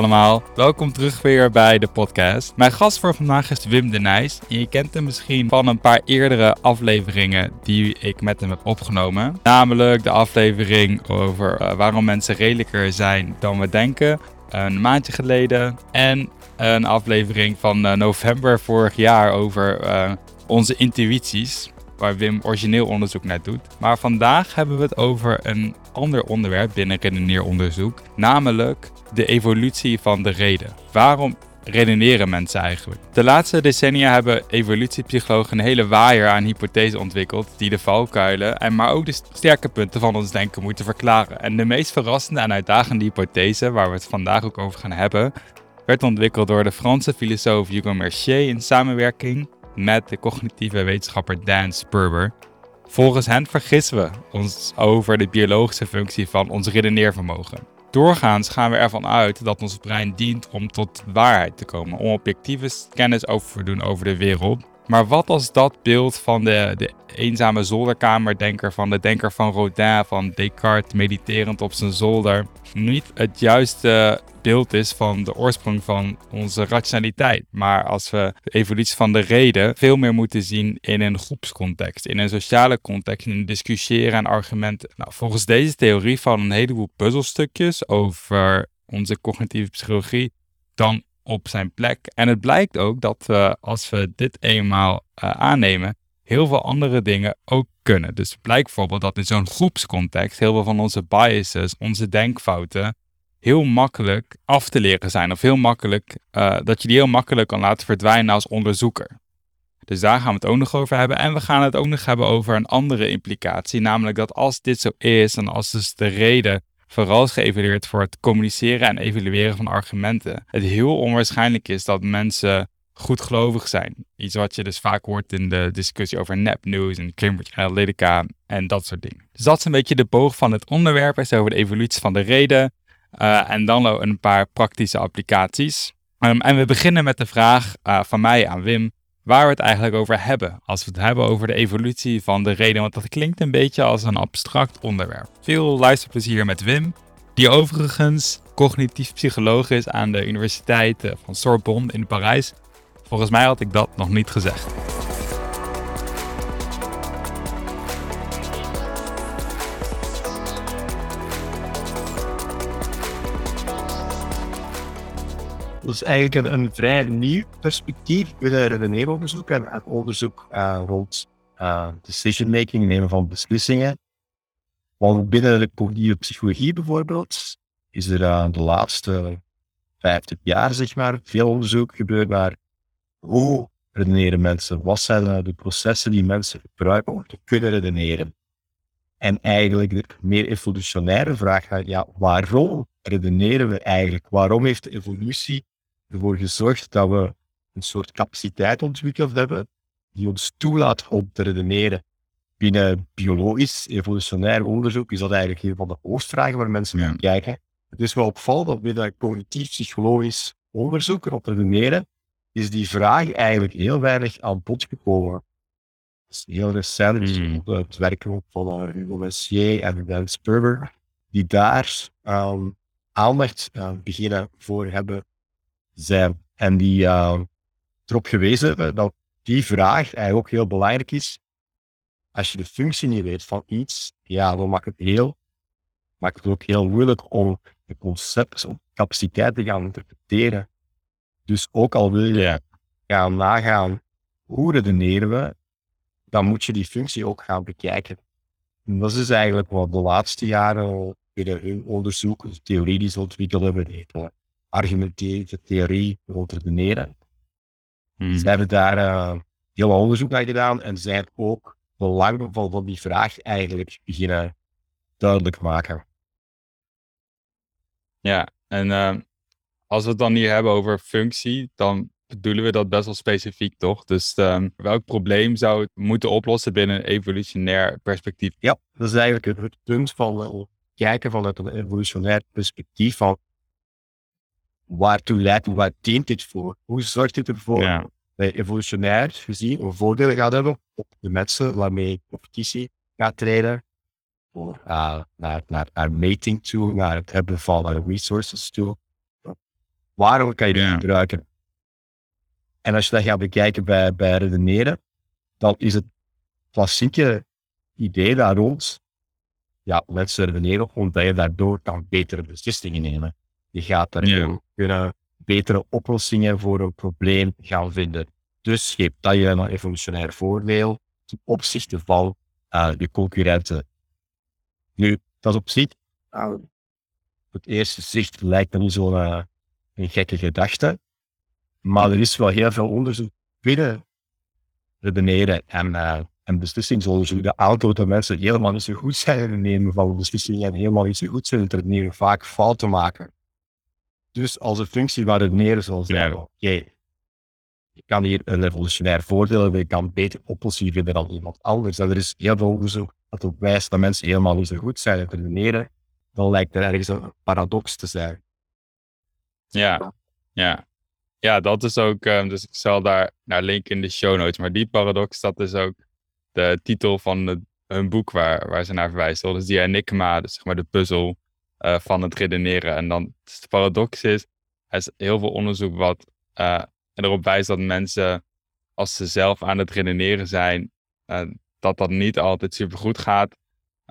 Allemaal, welkom terug weer bij de podcast. Mijn gast voor vandaag is Wim de Nijs. je kent hem misschien van een paar eerdere afleveringen die ik met hem heb opgenomen. Namelijk de aflevering over eh, waarom mensen redelijker zijn dan we denken, een maandje geleden. En een aflevering van uh, november vorig jaar over uh, onze intuïties waar Wim origineel onderzoek naar doet. Maar vandaag hebben we het over een ander onderwerp binnen redeneeronderzoek, namelijk de evolutie van de reden. Waarom redeneren mensen eigenlijk? De laatste decennia hebben evolutiepsychologen een hele waaier aan hypothesen ontwikkeld die de valkuilen en maar ook de sterke punten van ons denken moeten verklaren. En de meest verrassende en uitdagende hypothese, waar we het vandaag ook over gaan hebben, werd ontwikkeld door de Franse filosoof Hugo Mercier in samenwerking met de cognitieve wetenschapper Dan Sperber. Volgens hen vergissen we ons over de biologische functie van ons redeneervermogen. Doorgaans gaan we ervan uit dat ons brein dient om tot waarheid te komen, om objectieve kennis over te doen over de wereld. Maar wat als dat beeld van de, de eenzame zolderkamerdenker, van de denker van Rodin, van Descartes mediterend op zijn zolder, niet het juiste beeld is van de oorsprong van onze rationaliteit. Maar als we de evolutie van de reden veel meer moeten zien in een groepscontext, in een sociale context, in discussiëren en argumenten. Nou, volgens deze theorie vallen een heleboel puzzelstukjes over onze cognitieve psychologie dan op zijn plek. En het blijkt ook dat we, als we dit eenmaal uh, aannemen, heel veel andere dingen ook kunnen. Dus blijkt bijvoorbeeld dat in zo'n groepscontext heel veel van onze biases, onze denkfouten, heel makkelijk af te leren zijn. Of heel makkelijk, uh, dat je die heel makkelijk kan laten verdwijnen als onderzoeker. Dus daar gaan we het ook nog over hebben. En we gaan het ook nog hebben over een andere implicatie. Namelijk dat als dit zo is en als dus de reden vooral is geëvalueerd voor het communiceren en evalueren van argumenten, het heel onwaarschijnlijk is dat mensen goedgelovig zijn. Iets wat je dus vaak hoort in de discussie over nepnieuws en Cambridge Analytica en dat soort dingen. Dus dat is een beetje de boog van het onderwerp, is over de evolutie van de reden. Uh, en dan een paar praktische applicaties. Um, en we beginnen met de vraag uh, van mij aan Wim, waar we het eigenlijk over hebben. Als we het hebben over de evolutie van de reden, want dat klinkt een beetje als een abstract onderwerp. Veel luisterplezier met Wim, die overigens cognitief psycholoog is aan de Universiteit eh, van Sorbonne in Parijs. Volgens mij had ik dat nog niet gezegd. Is eigenlijk een, vrij nieuw perspectief binnen redeneeronderzoek en, onderzoek uh, rond uh, decision making, nemen van beslissingen. Want binnen de cognitieve psychologie bijvoorbeeld is er uh, de laatste 50 jaar zeg maar veel onderzoek gebeurd naar hoe redeneren mensen, wat zijn de processen die mensen gebruiken om te kunnen redeneren. En eigenlijk de meer evolutionaire vraag ja, waarom redeneren we eigenlijk? Waarom heeft de evolutie ervoor gezorgd dat we een soort capaciteit ontwikkeld hebben die ons toelaat om te redeneren. Binnen biologisch, evolutionair onderzoek is dat eigenlijk een van de hoofdvragen waar mensen naar kijken. Het is wel opvallend dat binnen cognitief-psychologisch onderzoek op redeneren is die vraag eigenlijk heel weinig aan bod gekomen. Het is heel recent, mm. het werk van uh, Hugo Messier en Dan Sperber, die daar um, aandacht uh, beginnen voor hebben zijn. En die uh, erop gewezen hebben dat die vraag eigenlijk ook heel belangrijk is. Als je de functie niet weet van iets, ja, dan maakt het heel, maakt het ook heel moeilijk om de concept, om capaciteit te gaan interpreteren. Dus ook al wil je gaan nagaan hoe redeneren we, dan moet je die functie ook gaan bekijken. En dat is eigenlijk wat de laatste jaren binnen hun onderzoek, ze ontwikkeld hebben, argumenteren, theorie redeneren. Hmm. Ze hebben daar uh, heel onderzoek naar gedaan en zijn ook belang van, van die vraag eigenlijk beginnen duidelijk maken. Ja, en uh, als we het dan hier hebben over functie, dan bedoelen we dat best wel specifiek, toch? Dus uh, welk probleem zou het moeten oplossen binnen een evolutionair perspectief? Ja, dat is eigenlijk het punt van uh, kijken vanuit een evolutionair perspectief van waartoe leidt, waar dient dit voor? Hoe zorgt dit ervoor ja. dat je evolutionair gezien een voordeel gaat hebben op de mensen waarmee competitie gaat treden, uh, naar, naar, naar mating toe, naar het hebben van resources toe. Waarom kan je die Ja. gebruiken? En als je dat gaat bekijken bij, bij redeneren, dan is het klassieke idee daar rond, ja, mensen redeneren omdat je daardoor kan betere beslissingen nemen. Je gaat Ja. kunnen betere oplossingen voor een probleem gaan vinden. Dus geeft dat je een evolutionair voordeel ten opzichte van eh, je concurrenten. Nu, dat is op zich, uh, op het eerste zicht lijkt dat niet zo'n eh, een gekke gedachte, maar er is wel heel veel onderzoek binnen redeneren en, eh, en beslissingsonderzoek. De aantal dat mensen helemaal niet zo goed zijn in het nemen van beslissingen en helemaal niet zo goed zijn in het redeneren, vaak fouten maken. Dus als een functie van redeneren zal zijn, oké, je kan hier een evolutionair voordeel hebben, je kan beter oplossingen vinden dan iemand anders. En er is heel veel onderzoek dat ook wijst dat mensen helemaal niet zo goed zijn in het redeneren. Dan lijkt er ergens een paradox te zijn. Ja, ja. Ja, dat is ook, ehm, dus ik zal daar naar linken in de show notes. Maar die paradox, dat is ook de titel van het, hun boek waar, waar ze naar verwijzen. Dus die enigma, dus zeg maar de puzzel eh, van het redeneren. En dan, de paradox is, er is heel veel onderzoek wat eh, erop wijst dat mensen, als ze zelf aan het redeneren zijn, eh, dat dat niet altijd super goed gaat.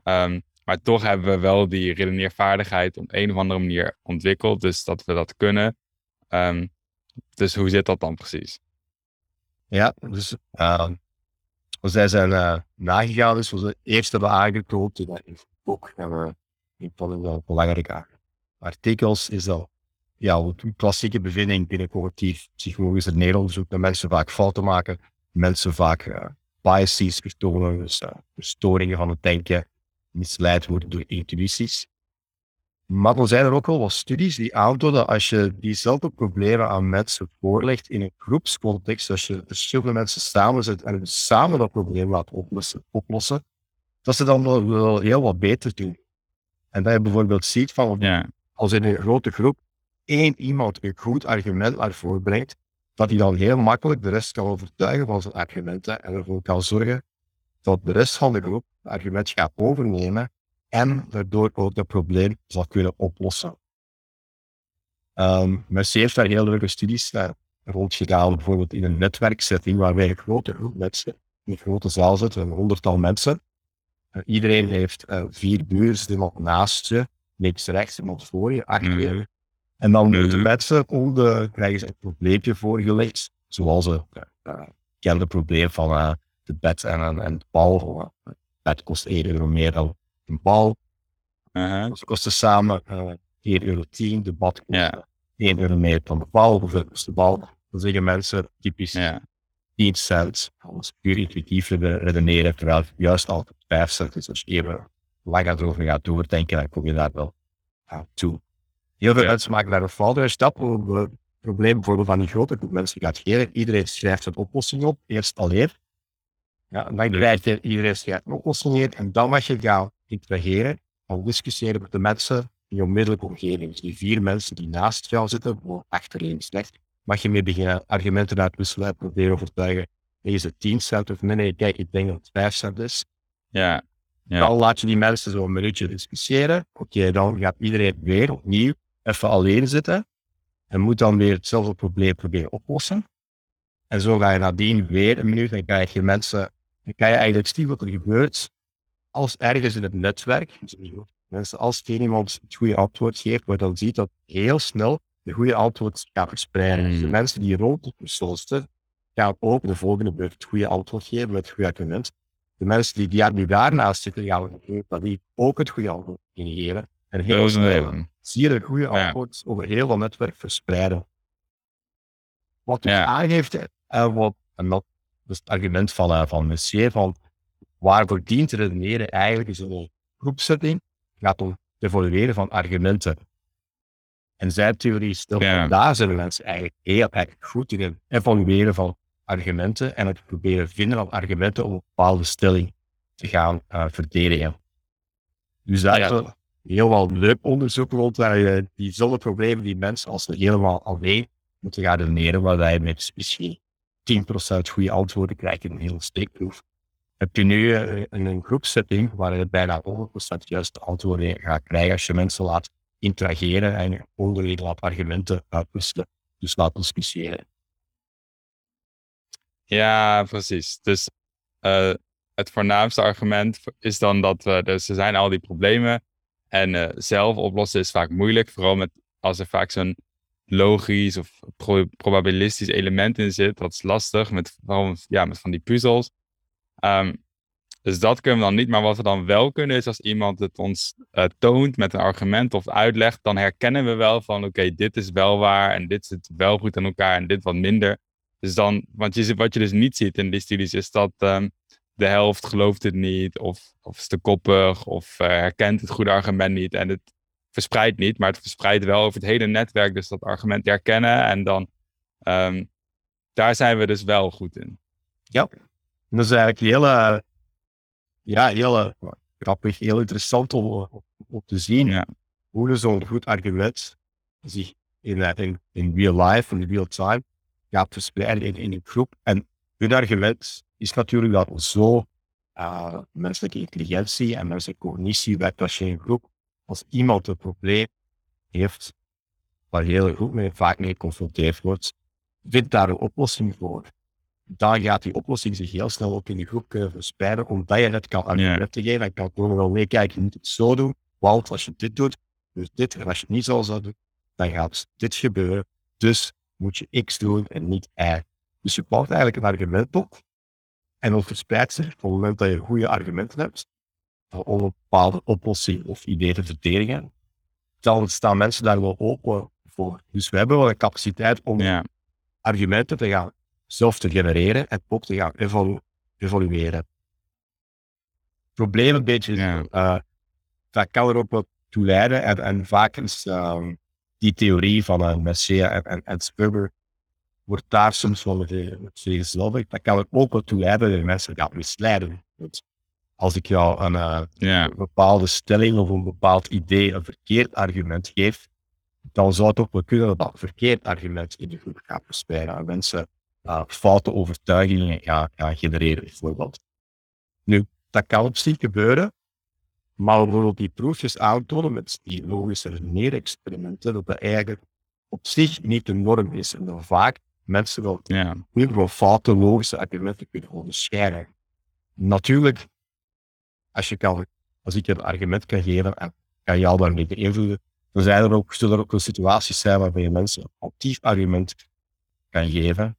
Ehm, maar toch hebben we wel die redeneervaardigheid op een of andere manier ontwikkeld. Dus dat we dat kunnen. Ehm, dus hoe zit dat dan precies? Ja, dus zij zijn nagegaan, dus we eerst hebben aangetoond in dat boek, en we een van de belangrijke artikels, is dat ja, een klassieke bevinding binnen cognitief psychologisch onderzoek, dat mensen vaak fouten maken, mensen vaak uh, biases vertonen, dus verstoringen van het denken, misleid worden door intuïties. Maar er zijn er ook wel wat studies die aantonen als je diezelfde problemen aan mensen voorlegt in een groepscontext, als je verschillende mensen samenzet en samen dat probleem laat oplossen, dat ze dan wel, heel wat beter doen. En dat je bijvoorbeeld ziet van, ja. als in een grote groep één iemand een goed argument naar voren brengt, dat hij dan heel makkelijk de rest kan overtuigen van zijn argumenten en ervoor kan zorgen dat de rest van de groep het argument gaat overnemen en daardoor ook dat probleem zal kunnen oplossen. Um, Mercier heeft daar heel leuke studies uh, rond gedaan, bijvoorbeeld in een netwerksetting waarbij een grote groep mensen in een grote zaal zit, een honderdtal mensen. Uh, iedereen heeft uh, vier buren, iemand naast je, links, rechts, iemand voor je, achter je. Mm. En dan moeten mm. mensen om de, krijgen ze een probleempje voorgelegd, zoals een bekende probleem van de bed en, en, en de bal. Het bed kost 1 euro meer dan een bal. Uh-huh. Ze kosten samen uh, 1 euro 10, de bad kost yeah. 1 euro meer dan de bal. Hoeveel kost de bal? Dan zeggen mensen typisch yeah. 10 cent. Als puur intuïtief redeneren, terwijl het juist altijd 5 cent is. Als je even langer erover gaat doordenken, dan kom je daar wel aan toe. Heel veel mensen maken daar een fout. Dat het probleem bijvoorbeeld van die grote groep mensen gaat geven. Iedereen schrijft een oplossing op, eerst alleen. Ja, en dan krijg je iedereen schrijft een oplossing neer en dan mag je gaan interageren, gaan discussiëren met de mensen in je onmiddellijke omgeving. Dus die vier mensen die naast jou zitten, of achter links, rechts, mag je mee beginnen argumenten uitwisselen en proberen overtuigen. Het 10 cent of nee, nee, kijk, ik denk dat het 5 cent is. Ja. Ja. Dan laat je die mensen zo een minuutje discussiëren. Oké, dan gaat iedereen weer opnieuw even alleen zitten en moet dan weer hetzelfde probleem proberen oplossen. En zo ga je nadien weer een minuut en krijg je mensen, dan kan je eigenlijk zien wat er gebeurt als ergens in het netwerk, mensen als één iemand het goede antwoord geeft, waar dan ziet dat heel snel de goede antwoord gaat verspreiden. Dus de mensen die rond de persoon zitten, gaan ook de volgende beurt het goede antwoord geven met het goede argument. De mensen die, die, die daarnaast zitten, gaan dat die ook het goede antwoord kunnen geven. En heel is het snel zie je de goede Ja. antwoord over heel dat netwerk verspreiden. Wat dus Ja. aangeeft, en wat, en dat is het argument van, eh, van Messier, van waarvoor dient te redeneren eigenlijk is in een groepsetting, gaat om het evolueren van argumenten. En zijn theorie Ja. dat daar zijn mensen eigenlijk heel erg goed in het evalueren van argumenten en het proberen vinden van argumenten om een bepaalde stelling te gaan eh, verdedigen. Dus daar Ja. heel wel leuk onderzoek rond waar je diezelfde problemen die mensen als ze helemaal alleen moeten gaan redeneren, waar je met misschien 10% goede antwoorden krijgt in een hele steekproef. Heb je nu eh, in een groepsetting waar je bijna 100% juiste antwoorden gaat krijgen als je mensen laat interageren en onderling laat argumenten uitwisselen. Dus laat discussiëren. Ja, precies. Dus uh, het voornaamste argument is dan dat we, dus er zijn al die problemen en uh, zelf oplossen is vaak moeilijk, vooral met, als er vaak zo'n logisch of pro probabilistisch element in zit. Dat is lastig, met, vooral ja, met van die puzzels. Um, dus dat kunnen we dan niet. Maar wat we dan wel kunnen is als iemand het ons uh, toont met een argument of uitlegt, dan herkennen we wel van oké, dit is wel waar en dit zit wel goed aan elkaar en dit wat minder. Dus dan, want je, wat je dus niet ziet in die studies is dat um, de helft gelooft het niet of, of is te koppig of uh, herkent het goede argument niet en het verspreidt niet, maar het verspreidt wel over het hele netwerk. Dus dat argument herkennen en dan um, daar zijn we dus wel goed in. Ja, dat is eigenlijk heel, uh, ja, heel uh, grappig, heel interessant om, om te zien ja. hoe zo'n goed argument zich in, in, in real life, in real time, gaat verspreiden in, in een groep. En hun argument is natuurlijk dat zo uh, menselijke intelligentie en menselijke cognitie werkt als je in een groep, als iemand een probleem heeft, waar heel goed mee, vaak mee geconfronteerd wordt, vindt daar een oplossing voor. Dan gaat die oplossing zich heel snel ook in de groep kunnen verspreiden, omdat je het kan argumenten geven en kan gewoon wel meekijken, je moet het zo doen, want als je dit doet, dus dit, en als je het niet zo zou doen, dan gaat dit gebeuren. Dus moet je X doen en niet Y. Dus je bouwt eigenlijk een argument op. En dan verspreidt zich op het moment dat je goede argumenten hebt, om een bepaalde oplossing of idee te verdedigen, dan staan mensen daar wel open voor. Dus we hebben wel een capaciteit om ja. argumenten te gaan zelf te genereren en ook te gaan evolu evolueren. Het probleem een beetje ja. uh, dat kan er ook toe leiden en, en vaak is um, die theorie van uh, Messier en, en, en Sperber wordt daar soms wel vergezelsd. Dat kan ook wel toe leiden dat mensen gaan misleiden. Want als ik jou een, uh, een, bepaalde stelling of een bepaald idee een verkeerd argument geef, dan zou het ook wel kunnen dat dat verkeerd argument in de groep gaat verspreiden en mensen uh, foute overtuigingen gaan, gaan genereren, bijvoorbeeld. Nu, dat kan op zich gebeuren, maar bijvoorbeeld die proefjes aantonen met die logische redeneerexperimenten, dat dat eigenlijk op zich niet de norm is. En dan vaak mensen wel ja. heel foute logische argumenten kunnen onderscheiden. Natuurlijk, als, je kan, als ik je een argument kan geven en kan jou daarmee beïnvloeden, dan zijn er ook, zullen er ook wel situaties zijn waarbij je mensen een foutief argument kan geven.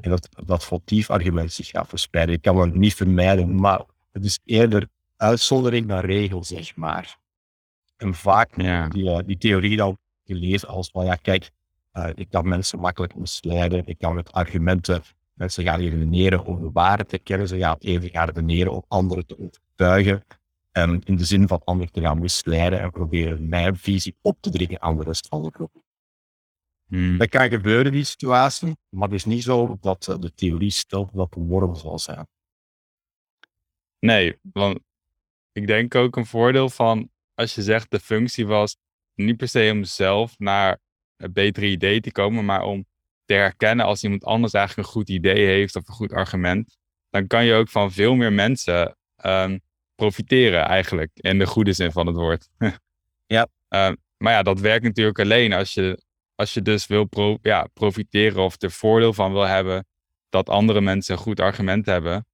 En dat dat foutief argument zich gaat verspreiden. Ik kan dat niet vermijden, maar het is eerder uitzondering naar regel, zeg maar. En vaak ja. die, uh, die theorie dan gelezen als van ja, kijk, uh, ik kan mensen makkelijk misleiden, ik kan met argumenten mensen gaan redeneren om de waarheid te kennen, ze gaan even gaan redeneren om anderen te overtuigen en in de zin van anderen te gaan misleiden en proberen mijn visie op te dringen aan de rest van de groep. Hmm. Dat kan gebeuren, die situatie, maar het is niet zo dat de theorie stelt dat de worm zal zijn. Nee, want ik denk ook een voordeel van als je zegt de functie was niet per se om zelf naar een betere idee te komen, maar om te herkennen als iemand anders eigenlijk een goed idee heeft of een goed argument, dan kan je ook van veel meer mensen um, profiteren eigenlijk, in de goede zin van het woord. ja. Um, maar ja, dat werkt natuurlijk alleen als je, als je dus wil pro, ja, profiteren of er voordeel van wil hebben dat andere mensen een goed argument hebben.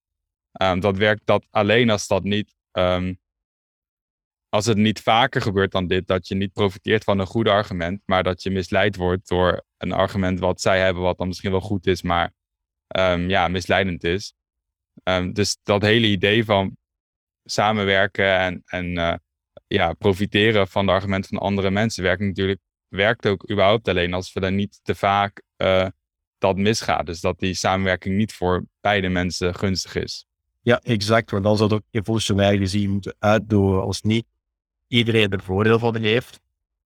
Um, dat werkt dat alleen als dat niet Um, als het niet vaker gebeurt dan dit, dat je niet profiteert van een goed argument, maar dat je misleid wordt door een argument wat zij hebben, wat dan misschien wel goed is, maar um, ja, misleidend is. Um, dus dat hele idee van samenwerken en, en uh, ja, profiteren van de argumenten van andere mensen werkt natuurlijk werkt ook überhaupt alleen als we dan niet te vaak uh, dat misgaat. Dus dat die samenwerking niet voor beide mensen gunstig is. Ja, exact. Want dan zou het ook evolutionair gezien moeten uitdoen als niet iedereen er voordeel van heeft.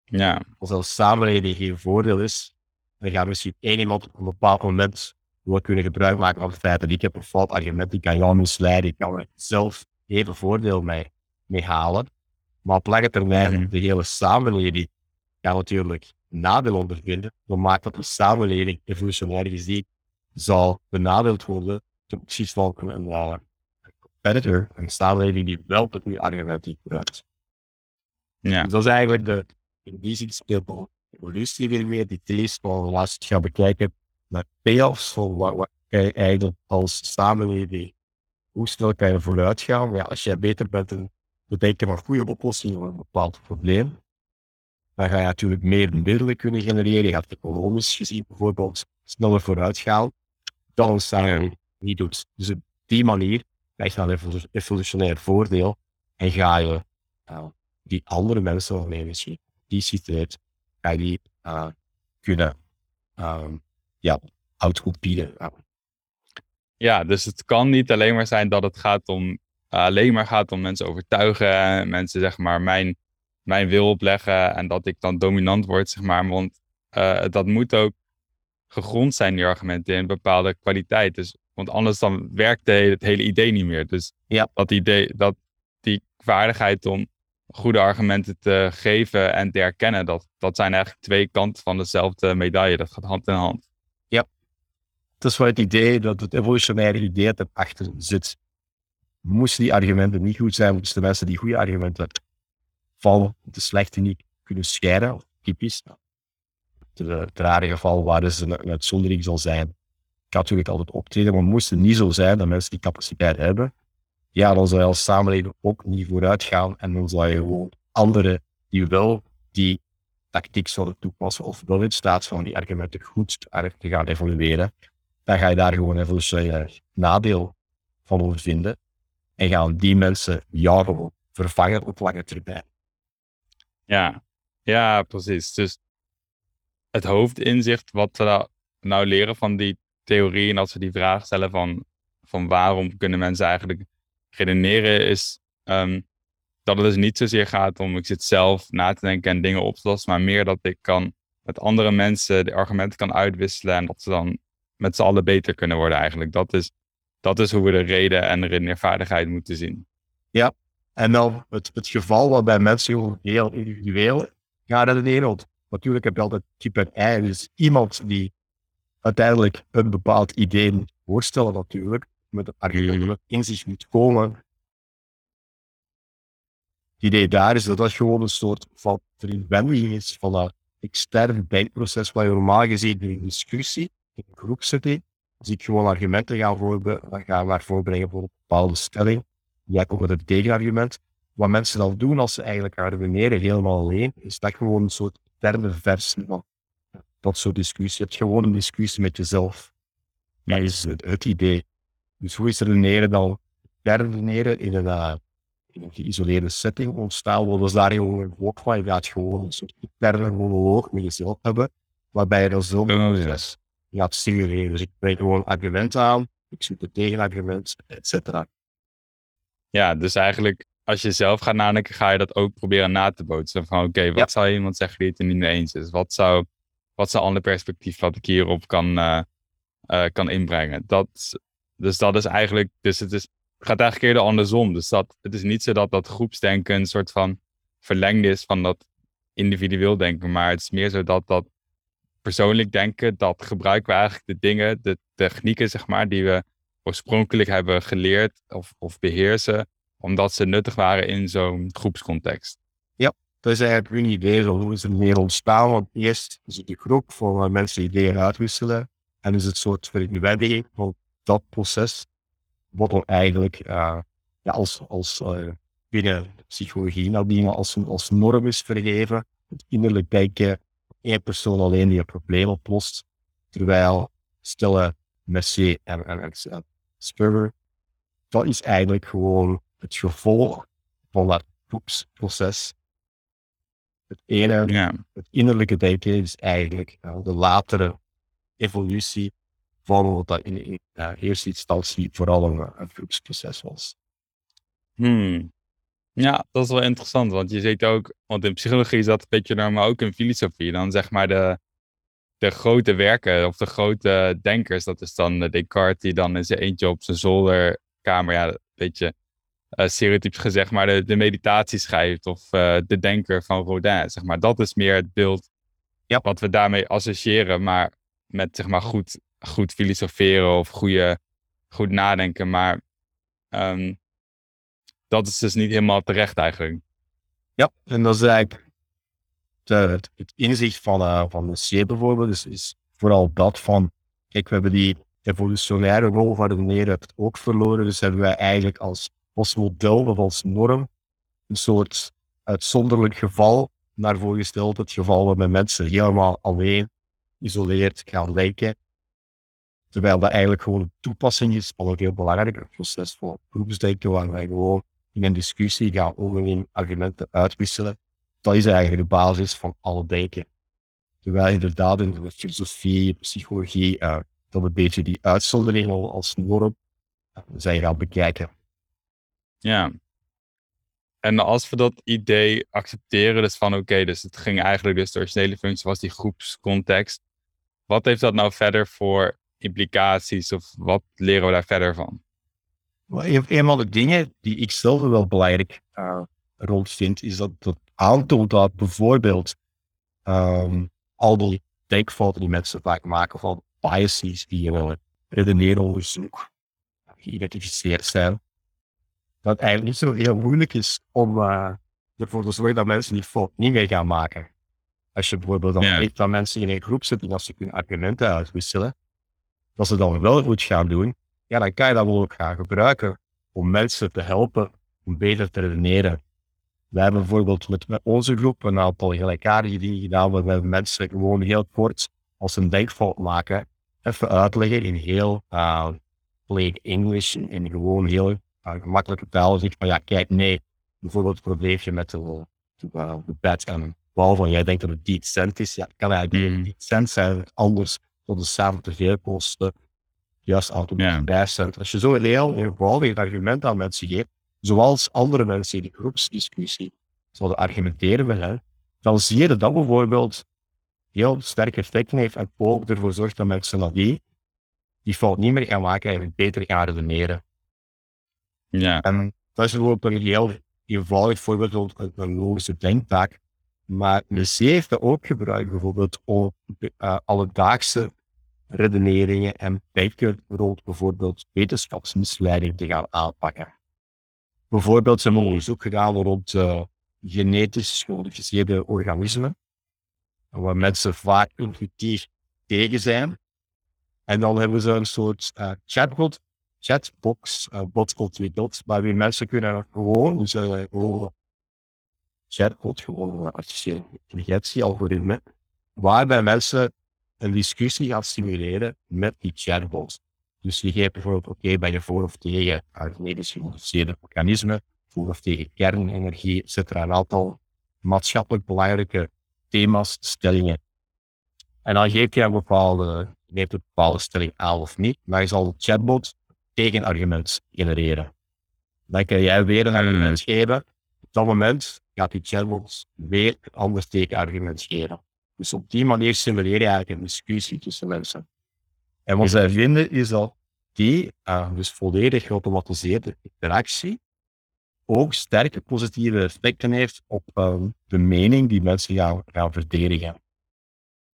Ja. Als als samenleving geen voordeel is, dan gaat misschien één iemand op een bepaald moment wel kunnen gebruik maken van het feit dat ik heb een fout argument, ik kan jou misleiden, ik kan er zelf even voordeel mee, mee halen. Maar op lange termijn, mm. de hele samenleving kan natuurlijk nadeel ondervinden, dan maakt dat de samenleving evolutionair gezien zal benadeeld worden ten opzichte van een, een, competitor, een samenleving die wel het goede argument gebruikt. Ja. Dus dat is eigenlijk de, in die zin speelt evolutie weer meer. Die thees van je gaat bekijken naar payoffs, van wat, wat kan je eigenlijk als samenleving, hoe snel kan je vooruit gaan? Ja, als jij beter bent in bedenken van goede oplossingen voor een bepaald probleem, dan ga je natuurlijk meer middelen kunnen genereren. Je gaat economisch gezien bijvoorbeeld sneller vooruit gaan dan een samenleving niet doet. Dus op die manier je dan een evolutionair voordeel en ga je uh, die andere mensen waarmee misschien die situatie, ga die uh, kunnen um, ja, outcompeten. Ja, dus het kan niet alleen maar zijn dat het gaat om, uh, alleen maar gaat om mensen overtuigen, mensen zeg maar mijn, mijn wil opleggen en dat ik dan dominant word, zeg maar. Want dat moet ook gegrond zijn, die argumenten, in bepaalde kwaliteit. Dus, want anders dan werkt de hele, het hele idee niet meer. Dus ja. dat idee, dat die vaardigheid om goede argumenten te geven en te herkennen, dat, dat zijn eigenlijk twee kanten van dezelfde medaille. Dat gaat hand in hand. Ja, dat is wel het idee, dat het evolutionaire idee dat erachter zit. Moesten die argumenten niet goed zijn, moesten de mensen die goede argumenten van de slechte niet kunnen scheiden, typisch. Het rare geval waar dus een, een uitzondering zal zijn, kan natuurlijk altijd optreden, maar moest het niet zo zijn dat mensen die capaciteit hebben, ja, dan zou je als samenleving ook niet vooruit gaan en dan zou je gewoon anderen die wel die tactiek zouden toepassen of wel in staat van die argumenten goed te gaan evalueren, dan ga je daar gewoon evolutionair nadeel van ondervinden en gaan die mensen jou vervangen op lange termijn. Ja, ja, precies. Dus het hoofdinzicht wat we nou leren van die theorie en als we die vraag stellen van, van waarom kunnen mensen eigenlijk redeneren is um, dat het dus niet zozeer gaat om ik zit zelf na te denken en dingen op te lossen, maar meer dat ik kan met andere mensen de argumenten kan uitwisselen en dat ze dan met z'n allen beter kunnen worden eigenlijk. Dat is, dat is hoe we de reden en de redeneervaardigheid moeten zien. Ja, en dan het, het geval waarbij mensen heel individueel gaan redeneren. Want natuurlijk heb je altijd type en Dus iemand die uiteindelijk een bepaald idee moet voorstellen natuurlijk met het argument in zich moet komen. Het idee daar is dat dat gewoon een soort van verwendiging is van dat externe denkproces waar je normaal gezien in een discussie, in een groepsetting, als ik gewoon argumenten ga, voorbe ga maar voorbrengen voor een bepaalde stelling, jij komt met een tegenargument. Wat mensen dan doen als ze eigenlijk argumenteren helemaal alleen, is dat gewoon een soort interne versie van dat soort discussie. Je hebt gewoon een discussie met jezelf. Dat is het, het idee. Dus hoe is redeneren dan redeneren in een, uh, in een geïsoleerde setting ontstaan? Wat is daar gewoon een volk van? Je gaat gewoon een soort interne monoloog met jezelf hebben, waarbij je dan zo proces gaat simuleren. Dus ik breng gewoon argumenten aan, ik zoek het tegenargument, et cetera. Ja, dus eigenlijk als je zelf gaat nadenken, ga je dat ook proberen na te bootsen. Van oké, wat ja. zou iemand zeggen die het er niet mee eens is? Wat zou, wat een ander perspectief wat ik hierop kan, uh, uh, kan inbrengen? Dat, dus dat is eigenlijk, dus het is, gaat eigenlijk eerder andersom. Dus dat, het is niet zo dat dat groepsdenken een soort van verlengd is van dat individueel denken, maar het is meer zo dat dat persoonlijk denken, dat gebruiken we eigenlijk de dingen, de technieken, zeg maar, die we oorspronkelijk hebben geleerd of, of beheersen, omdat ze nuttig waren in zo'n groepscontext. Dat is eigenlijk een idee van hoe het meer ontstaan. Want eerst is het een groep van mensen ideeën uitwisselen. En is het soort verwendiging van dat proces wordt dan eigenlijk uh, ja, als, als uh, binnen psychologie nadien als, als norm is vergeven. Het innerlijk denken, één persoon alleen die een probleem oplost. Terwijl stellen Mercier en, en, en Spurger, dat is eigenlijk gewoon het gevolg van dat groepsproces. Het ene, ja. het innerlijke denken is eigenlijk uh, de latere evolutie van wat dat in, in uh, eerste instantie vooral een, een groepsproces was. Hmm. Ja, dat is wel interessant, want je ziet ook, want in psychologie is dat een beetje normaal, ook in filosofie. Dan zeg maar de, de grote werken of de grote denkers, dat is dan Descartes die dan in zijn eentje op zijn zolderkamer, ja, een beetje uh, stereotyps gezegd, maar de, de meditatie schrijft of uh, de denker van Rodin, zeg maar. Dat is meer het beeld ja. wat we daarmee associëren, maar met zeg maar goed, goed filosoferen of goede, goed nadenken. Maar um, dat is dus niet helemaal terecht eigenlijk. Ja, en dat is eigenlijk het, het, inzicht van, uh, van de C bijvoorbeeld is, is vooral dat van, kijk, we hebben die evolutionaire rol van redeneren ook verloren, dus hebben wij eigenlijk als, als model of als norm een soort uitzonderlijk geval naar voren gesteld, het geval waarbij mensen helemaal alleen, isoleerd gaan lijken, terwijl dat eigenlijk gewoon een toepassing is van een heel belangrijk proces voor groepsdenken, waar wij gewoon in een discussie gaan onderling argumenten uitwisselen. Dat is eigenlijk de basis van alle denken. Terwijl inderdaad in de filosofie, psychologie, uh, dat een beetje die uitzondering als norm uh, zijn gaan bekijken. Ja. En als we dat idee accepteren, dus van oké, dus het ging eigenlijk, dus de originele functie was die groepscontext. Wat heeft dat nou verder voor implicaties of wat leren we daar verder van? Een van de dingen die ik zelf wel belangrijk uh, rond vind, is dat het aantoont dat bijvoorbeeld um, al die denkfouten die mensen vaak maken, van biases die in een redeneeronderzoek geïdentificeerd zijn, dat het eigenlijk niet zo heel moeilijk is om uh, ervoor te zorgen dat mensen die fout niet meer gaan maken. Als je bijvoorbeeld dan weet dat mensen in een groep zitten en als ze kunnen argumenten uitwisselen, dat ze dan wel goed gaan doen, ja, dan kan je dat wel ook gaan gebruiken om mensen te helpen om beter te redeneren. Wij hebben bijvoorbeeld met, met onze groep een aantal gelijkaardige dingen gedaan, waarbij we mensen gewoon heel kort, als ze een denkfout maken, even uitleggen in heel uh, plain English en gewoon heel uh, gemakkelijke taal. Zeg van ja, kijk, nee, bijvoorbeeld het probleempje met de, de, uh, de bed en een bal van jij denkt dat het 10 cent is. Ja, kan eigenlijk mm. 10 cent zijn, anders tot de samen te veel kosten. Juist automatisch yeah. Als je zo een heel eenvoudig argument aan mensen geeft, zoals andere mensen in de groepsdiscussie zouden argumenteren willen, dan zie je dat dat bijvoorbeeld heel sterk effect heeft en ook ervoor zorgt dat mensen dat die, die fout niet meer gaan maken en beter gaan redeneren. Ja. En dat is een heel eenvoudig voorbeeld van een logische denktaak. Maar de heeft dat ook gebruikt bijvoorbeeld om uh, alledaagse redeneringen en rond bijvoorbeeld wetenschapsmisleiding te gaan aanpakken. Bijvoorbeeld zijn onderzoek gedaan rond uh, genetisch gemodificeerde organismen, waar mensen vaak intuïtief tegen zijn. En dan hebben ze een soort uh, chatbot, chatbox, uh, bot ontwikkeld, waarbij mensen kunnen gewoon, dus gewoon chatbot, gewoon artificiële intelligentie, algoritme, waarbij mensen een discussie gaan stimuleren met die chatbots. Dus je geeft bijvoorbeeld, oké, ben je voor of tegen genetisch gemodificeerde organismen, voor of tegen kernenergie, etc. Een aantal maatschappelijk belangrijke thema's, stellingen. En dan geef je een bepaalde, neemt een bepaalde stelling aan of niet, maar je zal de chatbot tegenargument genereren. Dan kan jij weer een argument geven. Op dat moment gaat die chatbot weer een ander tegenargument geven. Dus op die manier simuleer je eigenlijk een discussie tussen mensen. En wat zij vinden is dat die, uh, dus volledig geautomatiseerde interactie, ook sterke positieve effecten heeft op uh, de mening die mensen gaan, gaan verdedigen.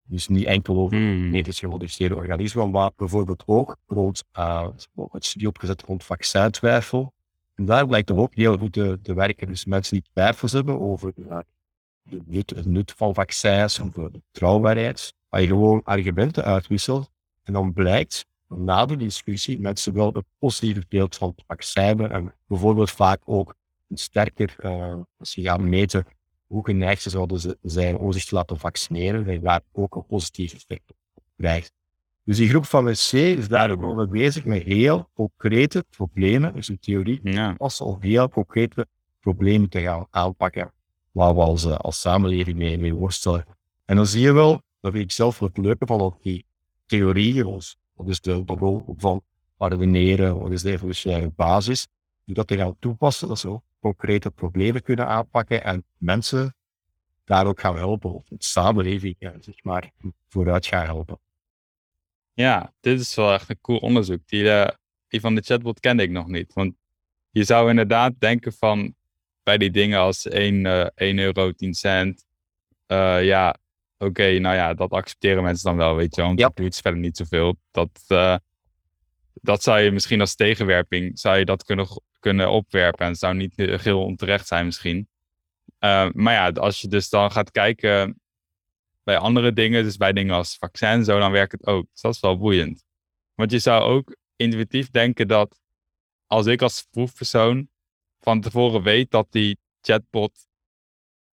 Dus niet enkel over hmm. genetisch gemodificeerde organismen, maar bijvoorbeeld ook rond uh, het studie opgezet rond vaccintwijfel. En daar blijkt ook heel goed te, te werken. Dus mensen die twijfels hebben over de nut, het nut van vaccins of de betrouwbaarheid, waar je gewoon argumenten uitwisselt en dan blijkt na de discussie mensen wel een positieve beeld van het vaccin hebben en bijvoorbeeld vaak ook een sterker, uh, als je gaat meten hoe geneigd ze zouden zijn om zich te laten vaccineren, daar ook een positief effect op krijgt. Dus die groep van de C is daar ook bezig met heel concrete problemen, dus een theorie, ja. al heel concrete problemen te gaan aanpakken waar we als, uh, als samenleving mee, mee worstelen. En dan zie je wel, dat vind ik zelf het leuke van dat die theorieën, wat is de, de rol van redeneren, wat is de evolutionaire basis, dat te gaan toepassen, dat ook concrete problemen kunnen aanpakken en mensen daar ook gaan helpen, of de samenleving, zeg maar, vooruit gaan helpen. Ja, dit is wel echt een cool onderzoek. Die, uh, die van de chatbot kende ik nog niet. Want je zou inderdaad denken van, bij die dingen als 1, uh, 1 euro 10 cent. Uh, ja, oké, nou ja, dat accepteren mensen dan wel, weet je. Want doet verder niet zoveel. Dat, dat zou je misschien als tegenwerping, zou je dat kunnen, kunnen opwerpen. En het zou niet heel onterecht zijn misschien. Uh, maar ja, als je dus dan gaat kijken bij andere dingen, dus bij dingen als vaccin, zo, dan werkt het ook. Dus dat is wel boeiend. Want je zou ook intuïtief denken dat als ik als proefpersoon van tevoren weet dat die chatbot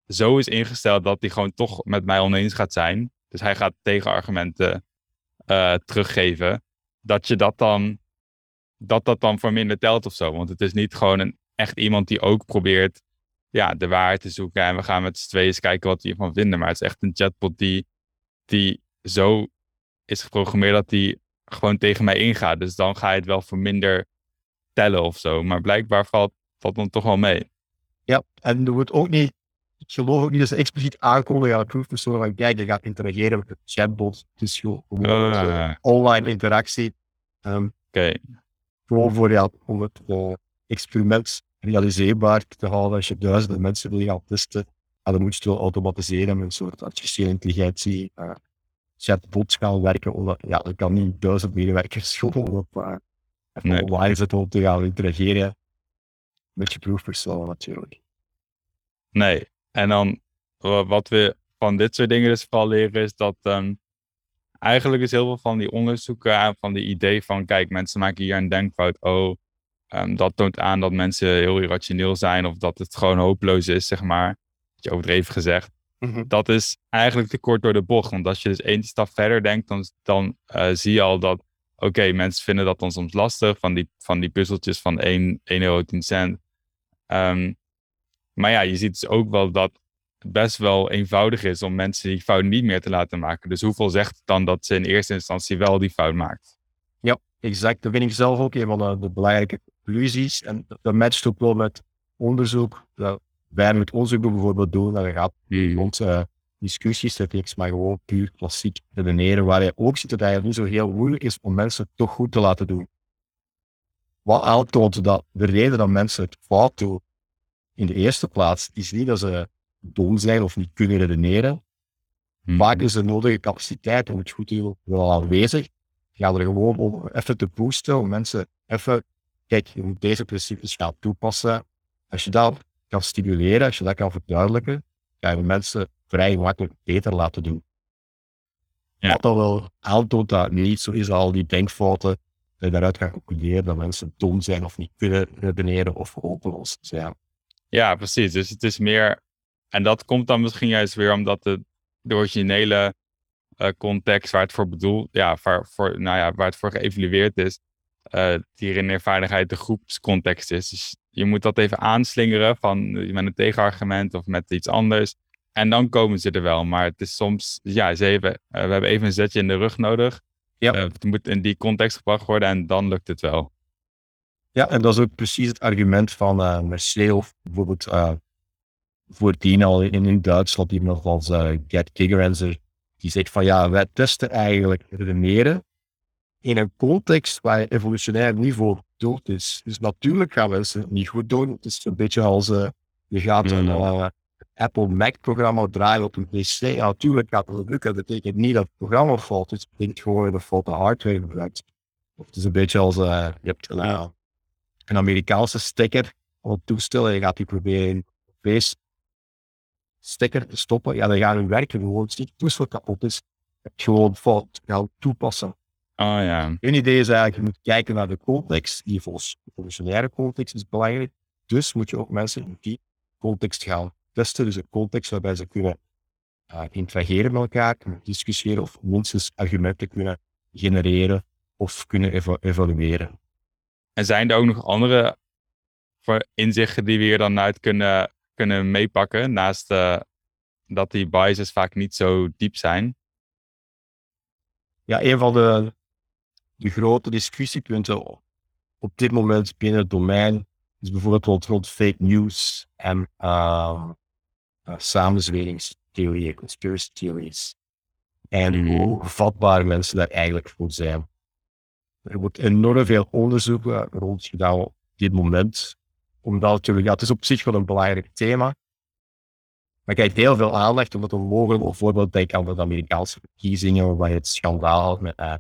zo is ingesteld dat hij gewoon toch met mij oneens gaat zijn. Dus hij gaat tegenargumenten uh, teruggeven. Dat je dat dan, dat dat dan voor minder telt of zo. Want het is niet gewoon een, echt iemand die ook probeert ja, de waarheid te zoeken. En we gaan met z'n tweeën eens kijken wat we hiervan vinden. Maar het is echt een chatbot die, die zo is geprogrammeerd dat die gewoon tegen mij ingaat. Dus dan ga je het wel voor minder tellen of zo. Maar blijkbaar valt dat dan toch wel mee. Ja, en er wordt ook niet, ik geloof ook niet dat ze expliciet aankondigen aan de proefpersoon van kijk, je gaat interageren met de chatbot. Dus gewoon uh, online interactie. Um, Oké. Okay. Gewoon voor ja, om het uh, experiment realiseerbaar te houden. Als je duizenden mensen wil gaan testen, dan moet je het wel automatiseren met een soort artificiële intelligentie. Uh, chatbots gaan werken, omdat ja, er kan niet duizend medewerkers gewoon op uh, nee. online zitten om te gaan interageren met je proefpersoon natuurlijk. Nee, en dan wat we van dit soort dingen dus vooral leren is dat um, eigenlijk is heel veel van die onderzoeken, van die idee van kijk, mensen maken hier een denkfout, oh, um, dat toont aan dat mensen heel irrationeel zijn of dat het gewoon hopeloos is, zeg maar. je overdreven gezegd. Mhm. Dat is eigenlijk te kort door de bocht. Want als je dus één stap verder denkt, dan, dan uh, zie je al dat, oké, mensen vinden dat dan soms lastig, van die, van die puzzeltjes van 1, 1 euro 10 cent. Um, maar ja, je ziet dus ook wel dat best wel eenvoudig is om mensen die fout niet meer te laten maken. Dus hoeveel zegt het dan dat ze in eerste instantie wel die fout maakt? Ja, exact. Dat vind ik zelf ook een van de, de belangrijke conclusies. En dat matcht ook wel met onderzoek. Dat wij met onderzoek bijvoorbeeld doen. Dat gaat hmm. rond uh, discussies, niks, maar gewoon puur klassiek redeneren. Waar je ook ziet dat het eigenlijk niet zo heel moeilijk is om mensen toch goed te laten doen. Wat aantoont dat de reden dat mensen het fout doen, in de eerste plaats, is niet dat ze dom zijn of niet kunnen redeneren. Hmm. Vaak is de nodige capaciteit om het goed te doen wel aanwezig. Ga er gewoon om even te boosten, om mensen even, kijk, je moet deze principes gaan toepassen. Als je dat kan stimuleren, als je dat kan verduidelijken, ga je mensen vrij makkelijk beter laten doen. Ja. Wat dan wel aantoont dat niet zo is, al die denkfouten, dat je daaruit gaat concluderen dat mensen dom zijn of niet kunnen redeneren of hopeloos zijn. Ja, precies. Dus het is meer, en dat komt dan misschien juist weer omdat de, de originele uh, context waar het voor bedoeld, ja, waar, voor, nou ja, waar het voor geëvalueerd is, uh, die redeneervaardigheid de groepscontext is. Dus je moet dat even aanslingeren van met een tegenargument of met iets anders. En dan komen ze er wel. Maar het is soms, ja, ze even, uh, we hebben even een zetje in de rug nodig. Ja. het moet in die context gebracht worden en dan lukt het wel. Ja, en dat is ook precies het argument van uh, Mercedes of bijvoorbeeld voordien al in, in Duitsland iemand als uh, Gerd Gigerenzer, die zegt van ja, wij testen eigenlijk redeneren in een context waar evolutionair niveau dood is. Dus natuurlijk gaan mensen het niet goed doen. Het is een beetje als uh, je gaat een uh, Apple Mac-programma draaien op een PC. Ja, natuurlijk gaat het lukken. Dat betekent niet dat het programma fout is. Het betekent gewoon dat foute hardware gebruikt. Of het is een beetje als uh, je hebt een Amerikaanse stekker op het toestel en je gaat die proberen in stekker te stoppen. Ja, dan gaan hun werken gewoon. Het toestel kapot is. Gewoon fout gaan toepassen. Oh ja. Een idee is eigenlijk, je moet kijken naar de context. Die evolutionaire context is belangrijk. Dus moet je ook mensen in die context gaan testen. Dus een context waarbij ze kunnen uh, interageren met elkaar, kunnen discussiëren of minstens argumenten kunnen genereren of kunnen evalueren. En zijn er ook nog andere inzichten die we hier dan uit kunnen, kunnen meepakken, naast uh, dat die biases vaak niet zo diep zijn? Ja, een van de de grote discussiepunten op dit moment binnen het domein is bijvoorbeeld rond, fake news en uh, uh, samenzweringstheorieën, conspiracy theories. En mhm. hoe vatbaar mensen daar eigenlijk voor zijn. Er wordt enorm veel onderzoek rond gedaan op dit moment. Omdat ja, het is op zich wel een belangrijk thema. Maar krijgt heel veel aandacht omdat we mogelijk bijvoorbeeld denken aan de Amerikaanse verkiezingen, waar je het schandaal met uh,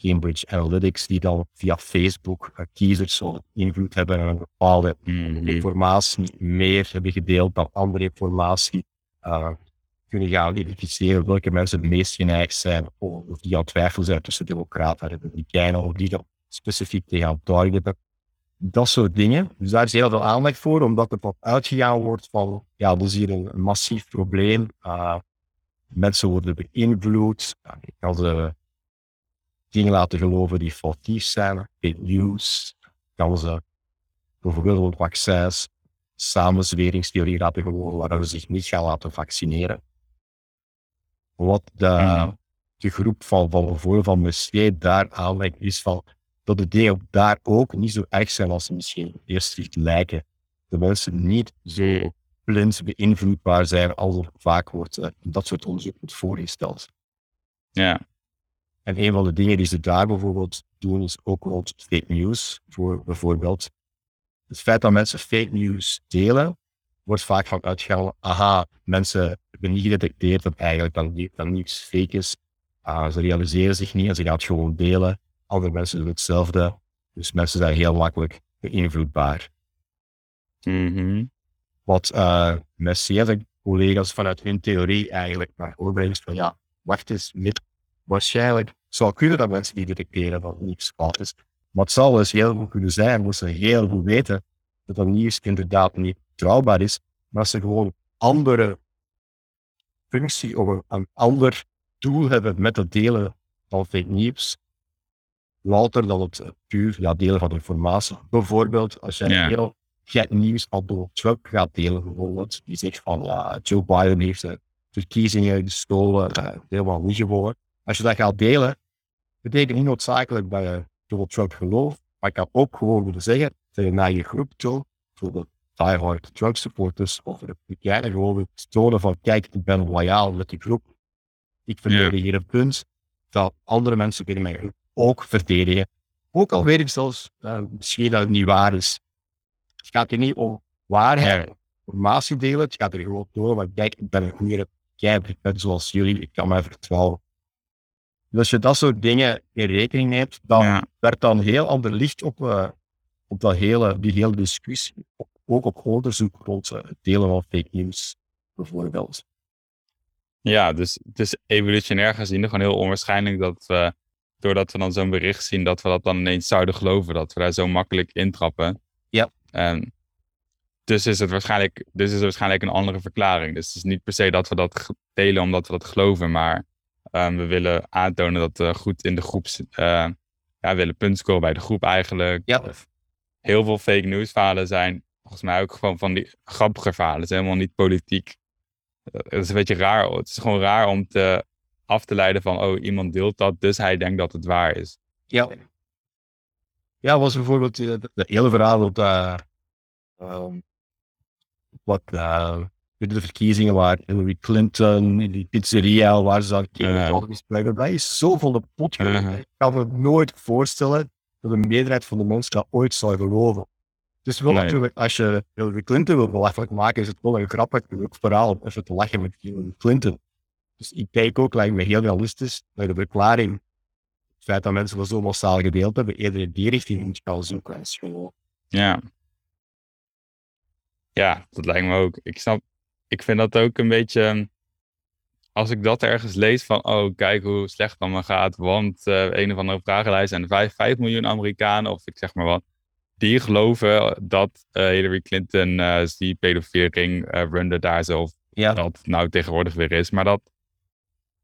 Cambridge Analytics, die dan via Facebook uh, kiezers invloed hebben en een bepaalde Mhm. informatie meer hebben gedeeld dan andere informatie. Uh, kunnen gaan identificeren welke mensen het meest geneigd zijn of die aan twijfel zijn tussen democraten en republikeinen of die dan specifiek te gaan targeten. Dat soort dingen. Dus daar is heel veel aandacht voor, omdat er van uitgegaan wordt van, ja, dat is hier een, massief probleem. Uh, mensen worden beïnvloed. Ja, je kan ze dingen laten geloven die foutief zijn, fake news. Kan ze bijvoorbeeld vaccins, samenzweringstheorie laten geloven waardoor ze zich niet gaan laten vaccineren. Wat de, mm. de groep van, van bijvoorbeeld van Messier daar aanlegt, is van dat de dingen daar ook niet zo erg zijn als ze misschien eerst lijken. De mensen niet zo blind beïnvloedbaar zijn als er vaak wordt uh, dat soort onderzoek wordt voorgesteld. Ja. En een van de dingen die ze daar bijvoorbeeld doen is ook rond fake news. Voor bijvoorbeeld het feit dat mensen fake news delen, wordt vaak van uitgegaan, aha, mensen hebben niet gedetecteerd dat eigenlijk dat nieuws fake is. Uh, ze realiseren zich niet en ze gaan het gewoon delen. Andere mensen doen hetzelfde. Dus mensen zijn heel makkelijk beïnvloedbaar. Mm -hmm. Wat uh, Messier en collega's vanuit hun theorie eigenlijk naar overbrengt van ja, wacht eens, met, waarschijnlijk zou kunnen dat mensen die detecteren dat niets fout is. Maar het zou dus heel goed kunnen zijn, moesten ze heel goed weten dat dat nieuws inderdaad niet betrouwbaar is, maar ze gewoon andere functie of een, een ander doel hebben met het delen van fake nieuws, louter dan het puur ja, delen van informatie. Bijvoorbeeld, als jij Ja. heel gek nieuws van Donald Trump gaat delen, bijvoorbeeld, die zegt van Joe Biden heeft de verkiezingen gestolen, eh, helemaal niet gewoon. Als je dat gaat delen, betekent niet noodzakelijk dat je Donald Trump gelooft, maar ik kan ook gewoon willen zeggen dat je naar je groep toe, bijvoorbeeld diehard Trump supporters of republikeinen, gewoon wil tonen van kijk, ik ben loyaal met die groep. Ik verdedig hier een punt dat andere mensen binnen mijn groep ook verdedigen. Ook al weet ik zelfs uh, misschien dat het niet waar is. Het gaat hier niet om waarheid, informatie delen. Het gaat er gewoon door, want kijk, ik ben een goede jij bent zoals jullie, ik kan mij vertrouwen. Dus als je dat soort dingen in rekening neemt, dan Ja. werd dan heel ander licht op, uh, op dat hele, die hele discussie. Ook op onderzoek rond uh, het delen van fake news, bijvoorbeeld. Ja, dus het is evolutionair gezien gewoon heel onwaarschijnlijk dat we, doordat we dan zo'n bericht zien, dat we dat dan ineens zouden geloven. Dat we daar zo makkelijk intrappen. Ja. En dus is het waarschijnlijk, dus is het waarschijnlijk een andere verklaring. Dus het is niet per se dat we dat delen omdat we dat geloven, maar ehm, we willen aantonen dat we goed in de groep, zi- eh, ja, we willen punt scoren bij de groep eigenlijk. Ja, Heel veel fake news verhalen zijn volgens mij ook gewoon van die grappige verhalen. Het is helemaal niet politiek. Eh, Het is een beetje raar. Het is gewoon raar om te af te leiden van, oh, iemand deelt dat, dus hij denkt dat het waar is. ja. Ja, was bijvoorbeeld uh, de, de hele verhaal op de, um, wat uh, de verkiezingen waar Hillary Clinton in die pizzeria waar ze aan Ja. uh, misbruiken. Dat is zo van de pot. Uh-huh. Ik kan me nooit voorstellen dat een meerderheid van de mensen dat ooit zou geloven. Dus wel Nee. natuurlijk, als je Hillary Clinton wil belachelijk maken, is het wel een grappig verhaal om even te lachen met Hillary Clinton. Dus ik kijk ook, lijkt me heel realistisch, naar de verklaring. Het feit dat mensen dat zo massaal gedeeld hebben, eerder in die richting moet je gaan zoeken. als gewoon- Ja. Ja, dat lijkt me ook. Ik snap, ik vind dat ook een beetje, als ik dat ergens lees van, oh, kijk hoe slecht het allemaal gaat, want eh, een of andere vragenlijst en 5, 5 miljoen Amerikanen, of ik zeg maar wat, die geloven dat eh, Hillary Clinton eh, die pedofiel ring eh, runde daar zo, of Ja, dat nou tegenwoordig weer is. Maar dat,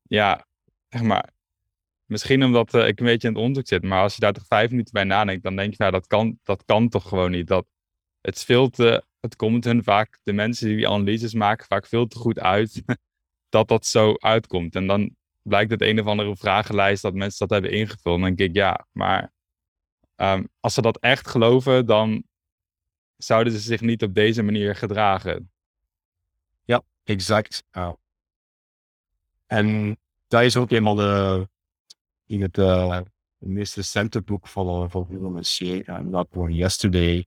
ja, zeg maar, misschien omdat eh, ik een beetje in het onderzoek zit, maar als je daar toch vijf minuten bij nadenkt, dan denk je, nou, dat kan, dat kan toch gewoon niet. Dat, het veel te, het komt hun vaak, de mensen die analyses maken, vaak veel te goed uit dat dat zo uitkomt. En dan blijkt het een of andere vragenlijst dat mensen dat hebben ingevuld. En dan denk ik, ja, maar ehm, als ze dat echt geloven, dan zouden ze zich niet op deze manier gedragen. exact. Ja. En dat is ook eenmaal de, in het eh, meest recente boek van, eh, van Willem Messier, en dat voor Yesterday,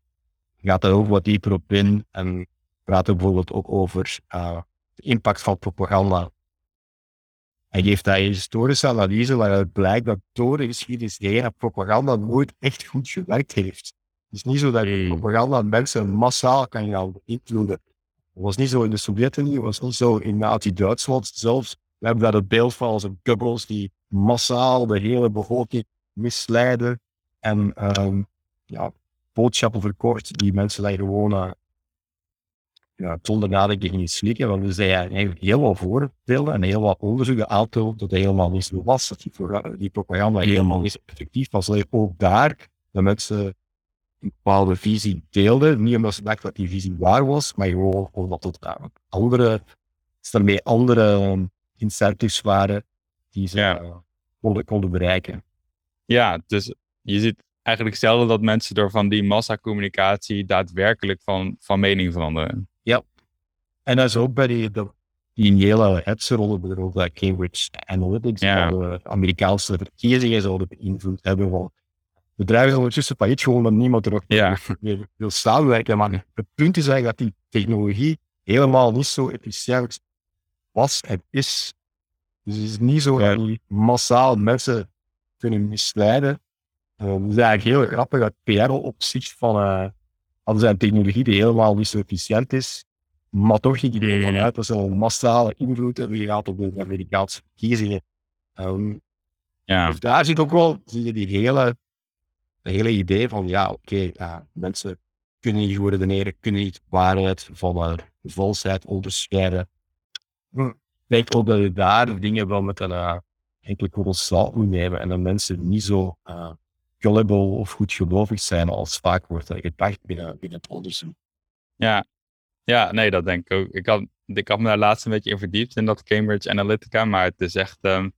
gaat daar ook wat dieper op in en praat er bijvoorbeeld ook over eh, de impact van propaganda Hij geeft daar een historische analyse waaruit blijkt dat door de geschiedenis heen propaganda nooit echt goed gewerkt heeft. Het is niet zo dat je propaganda mensen massaal kan gaan beïnvloeden. Het was niet zo in de Sovjet-Unie, het was niet zo in Nazi-Duitsland zelfs. We hebben daar het beeld van als een Goebbels die massaal de hele bevolking misleiden en um, ja, boodschappen verkocht die mensen daar gewoon uh, ja, zonder nadenken gingen slikken. Want er zijn eigenlijk heel wat voorbeelden en heel wat onderzoeken aantonen dat het helemaal niet zo was. Dat die, die propaganda helemaal niet effectief was. Alleen ook daar de mensen een bepaalde visie deelden. Niet omdat ze dachten dat die visie waar was, maar gewoon omdat het uh, andere, daarmee andere incentives waren die ze ja. uh, konden, konden bereiken. Ja, dus je ziet eigenlijk zelden dat mensen door van die massacommunicatie daadwerkelijk van, van mening veranderen. Ja, en dat is ook bij die, de, die hele hetze-rollen, bijvoorbeeld Cambridge Analytics, ja. de Amerikaanse verkiezingen zouden beïnvloed hebben. Want bedrijven ondertussen failliet gewoon dat niemand er nog ja. mee wil samenwerken. Maar het punt is eigenlijk dat die technologie helemaal niet zo efficiënt was en is. Dus het is niet zo dat die massaal mensen kunnen misleiden. Um, het is eigenlijk heel grappig dat PR-opzicht van uh, hadden zij een technologie die helemaal niet zo efficiënt is, maar toch ging iedereen vanuit dat ze een massale invloed hebben gehad op de Amerikaanse verkiezingen. Um, ja. Dus daar zit ook wel zie je die hele, de hele idee van, ja, oké, okay, uh, mensen kunnen niet redeneren, kunnen niet waarheid van uh, valsheid onderscheiden. Hm. Ik denk ook dat je daar dingen wel met een uh, enkele korrels zout moet nemen en dat mensen niet zo uh, gullible of goed gelovig zijn als vaak wordt gedacht binnen, binnen het onderzoek. Ja. ja, nee, dat denk ik ook. Ik had, ik had me daar laatst een beetje in verdiept in dat Cambridge Analytica, maar het is echt, um,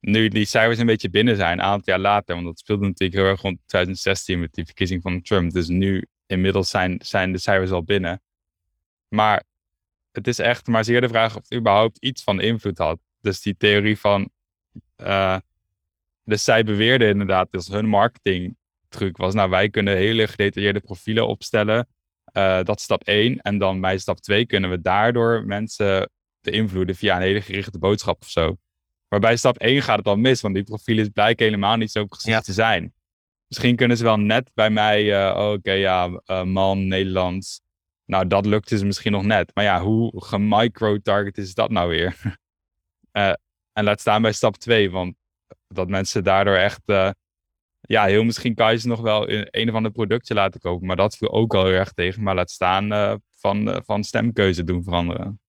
nu die cijfers een beetje binnen zijn, een aantal jaar later, want dat speelde natuurlijk heel erg rond 2016 met die verkiezing van Trump, dus nu inmiddels zijn, zijn de cijfers al binnen. Maar het is echt maar zeer de vraag of het überhaupt iets van invloed had. Dus die theorie van uh, dus zij beweerden inderdaad dat hun marketingtruc was, nou wij kunnen hele gedetailleerde profielen opstellen. Uh, dat is stap 1. En dan bij stap 2 kunnen we daardoor mensen beïnvloeden via een hele gerichte boodschap of zo. Maar bij stap 1 gaat het dan mis, want die profielen blijken helemaal niet zo precies te zijn. Misschien kunnen ze wel net bij mij, uh, oh, oké, ja, uh, man, Nederlands. Nou, dat lukt dus misschien nog net. Maar ja, hoe gemicro-target is dat nou weer? en laat staan bij stap 2, want dat mensen daardoor echt, uh, ja, heel misschien kan ze nog wel in een of ander productje laten kopen. Maar dat viel ook al heel erg tegen. Maar laat staan uh, van, van stemkeuze doen veranderen.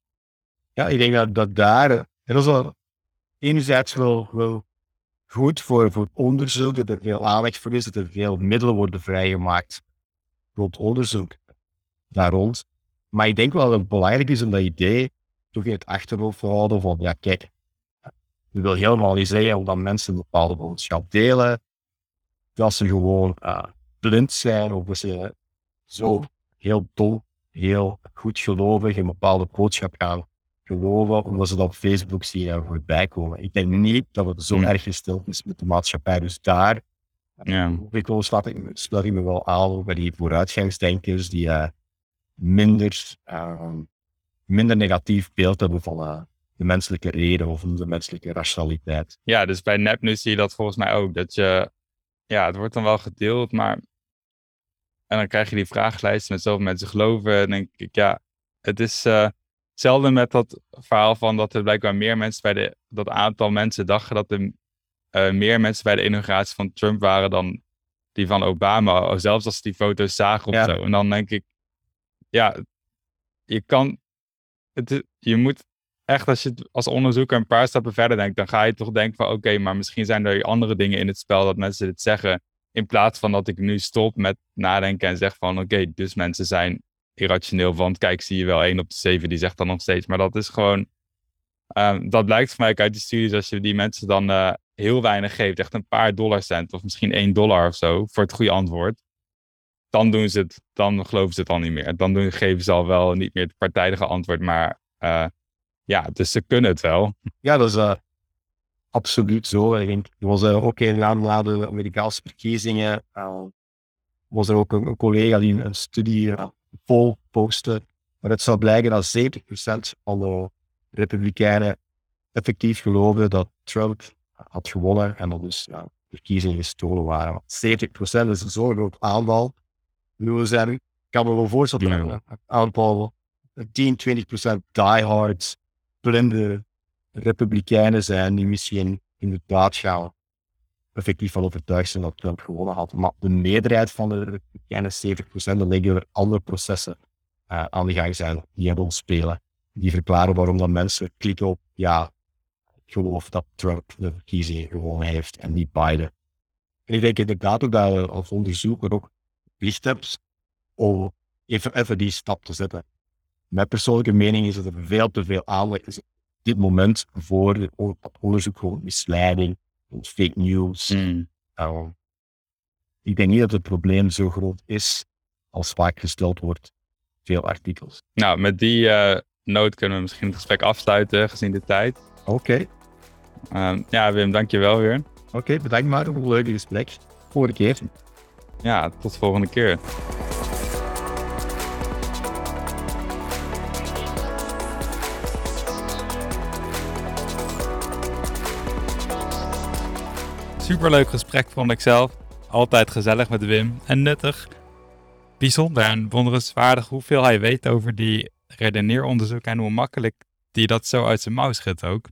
Ja, ik denk dat, dat daar, dat is wel enerzijds wel, wel goed voor, voor onderzoek, dat er veel aandacht voor is, dat er veel middelen worden vrijgemaakt rond onderzoek daar rond. Maar ik denk wel dat het belangrijk is om dat idee toch in het achterhoofd te houden van, ja kijk, dat wil helemaal niet zeggen omdat mensen een bepaalde boodschap delen, dat ze gewoon uh, blind zijn of dat ze zo heel dol, heel goed gelovig een bepaalde boodschap gaan geloven, omdat ze dat op Facebook zien en voorbij komen. Ik denk niet dat het zo erg gesteld is met de maatschappij. Dus daar ja. ik wil, sluit, ik, sluit ik me wel aan bij die vooruitgangsdenkers die uh, minder, uh, minder negatief beeld hebben van, uh, de menselijke reden of de menselijke rationaliteit. Ja, dus bij nepnieuws zie je dat volgens mij ook. Dat je, ja, het wordt dan wel gedeeld, maar. En dan krijg je die vragenlijst met zoveel mensen geloven. En denk ik, ja, het is uh, hetzelfde met dat verhaal van dat er blijkbaar meer mensen bij de. Dat aantal mensen dachten dat er uh, meer mensen bij de inauguratie van Trump waren dan die van Obama. Zelfs als ze die foto's zagen of zo. En dan denk ik, ja, je kan. Het, je moet echt als je als onderzoeker een paar stappen verder denkt, dan ga je toch denken van oké, maar misschien zijn er andere dingen in het spel dat mensen dit zeggen. In plaats van dat ik nu stop met nadenken en zeg van oké, dus mensen zijn irrationeel. Want kijk, zie je wel één op de zeven die zegt dan nog steeds. Maar dat is gewoon, um, dat blijkt voor mij uit die studies als je die mensen dan uh, heel weinig geeft, echt een paar dollarcent of misschien één dollar of zo voor het goede antwoord. Dan doen ze het, dan geloven ze het al niet meer. Dan geven ze al wel niet meer het partijdige antwoord, maar uh, ja, dus ze kunnen het wel. Ja, dat is uh, absoluut zo. Er was ook een na de Amerikaanse verkiezingen. Uh, was er ook een, collega die een studie vol postte. Maar het zou blijken dat 70% van de Republikeinen effectief geloofden dat Trump had gewonnen en dat dus ja, verkiezingen gestolen waren. 70% is een zo'n groot aantal. Nu zijn, ik kan me wel voorstellen dat een aantal 10, 20% diehards, blinde republikeinen zijn die misschien inderdaad gaan effectief van overtuigd zijn dat Trump gewonnen had. Maar de meerderheid van de republikeinen, 70%, dan liggen er andere processen uh, aan de gang zijn die een rol spelen. Die verklaren waarom dat mensen klikken op ja, ik geloof dat Trump de verkiezingen gewonnen heeft en niet Biden. En ik denk inderdaad ook dat je als onderzoeker ook plicht hebt om even, even die stap te zetten. Mijn persoonlijke mening is dat er veel te veel aandacht is op dit moment voor onderzoek gewoon misleiding, fake news. Mm. Uh, ik denk niet dat het probleem zo groot is als vaak gesteld wordt. Veel artikels. Nou, met die uh, noot kunnen we misschien het gesprek afsluiten, gezien de tijd. Oké. Okay. Uh, ja, Wim, dankjewel weer. Oké, okay, bedankt maar voor een leuke gesprek. Volgende keer. Ja, tot de volgende keer. Superleuk gesprek vond ik zelf. Altijd gezellig met Wim en nuttig. Bijzonder en wonderenswaardig hoeveel hij weet over die redeneeronderzoek en hoe makkelijk die dat zo uit zijn mouw schudt ook.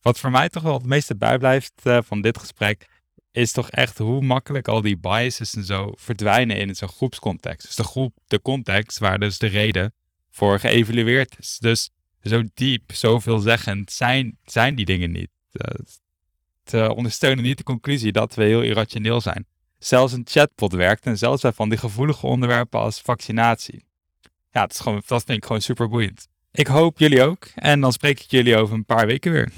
Wat voor mij toch wel het meeste bijblijft uh, van dit gesprek, is toch echt hoe makkelijk al die biases en zo verdwijnen in zo'n groepscontext. Dus de groep, de context waar dus de reden voor geëvalueerd is. Dus zo diep, zo veelzeggend zijn, zijn die dingen niet. Uh, het ondersteunen niet de conclusie dat we heel irrationeel zijn. Zelfs een chatbot werkt en zelfs bij van die gevoelige onderwerpen als vaccinatie. Ja, het is gewoon, dat vind ik gewoon super boeiend. Ik hoop jullie ook en dan spreek ik jullie over een paar weken weer.